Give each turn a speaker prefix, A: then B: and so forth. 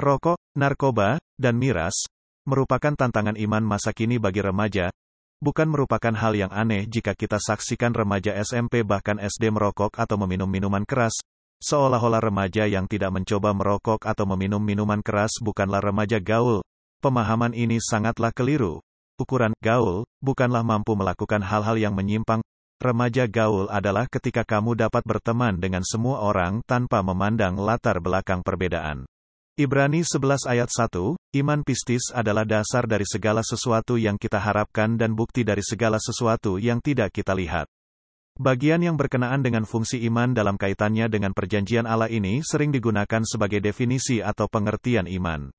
A: Rokok, narkoba, dan miras, merupakan tantangan iman masa kini bagi remaja, bukan merupakan hal yang aneh jika kita saksikan remaja SMP bahkan SD merokok atau meminum minuman keras, seolah-olah remaja yang tidak mencoba merokok atau meminum minuman keras bukanlah remaja gaul. Pemahaman ini sangatlah keliru. Ukuran gaul bukanlah mampu melakukan hal-hal yang menyimpang. Remaja gaul adalah ketika kamu dapat berteman dengan semua orang tanpa memandang latar belakang perbedaan. Ibrani 11 ayat 1, iman pistis adalah dasar dari segala sesuatu yang kita harapkan dan bukti dari segala sesuatu yang tidak kita lihat. Bagian yang berkenaan dengan fungsi iman dalam kaitannya dengan perjanjian Allah ini sering digunakan sebagai definisi atau pengertian iman.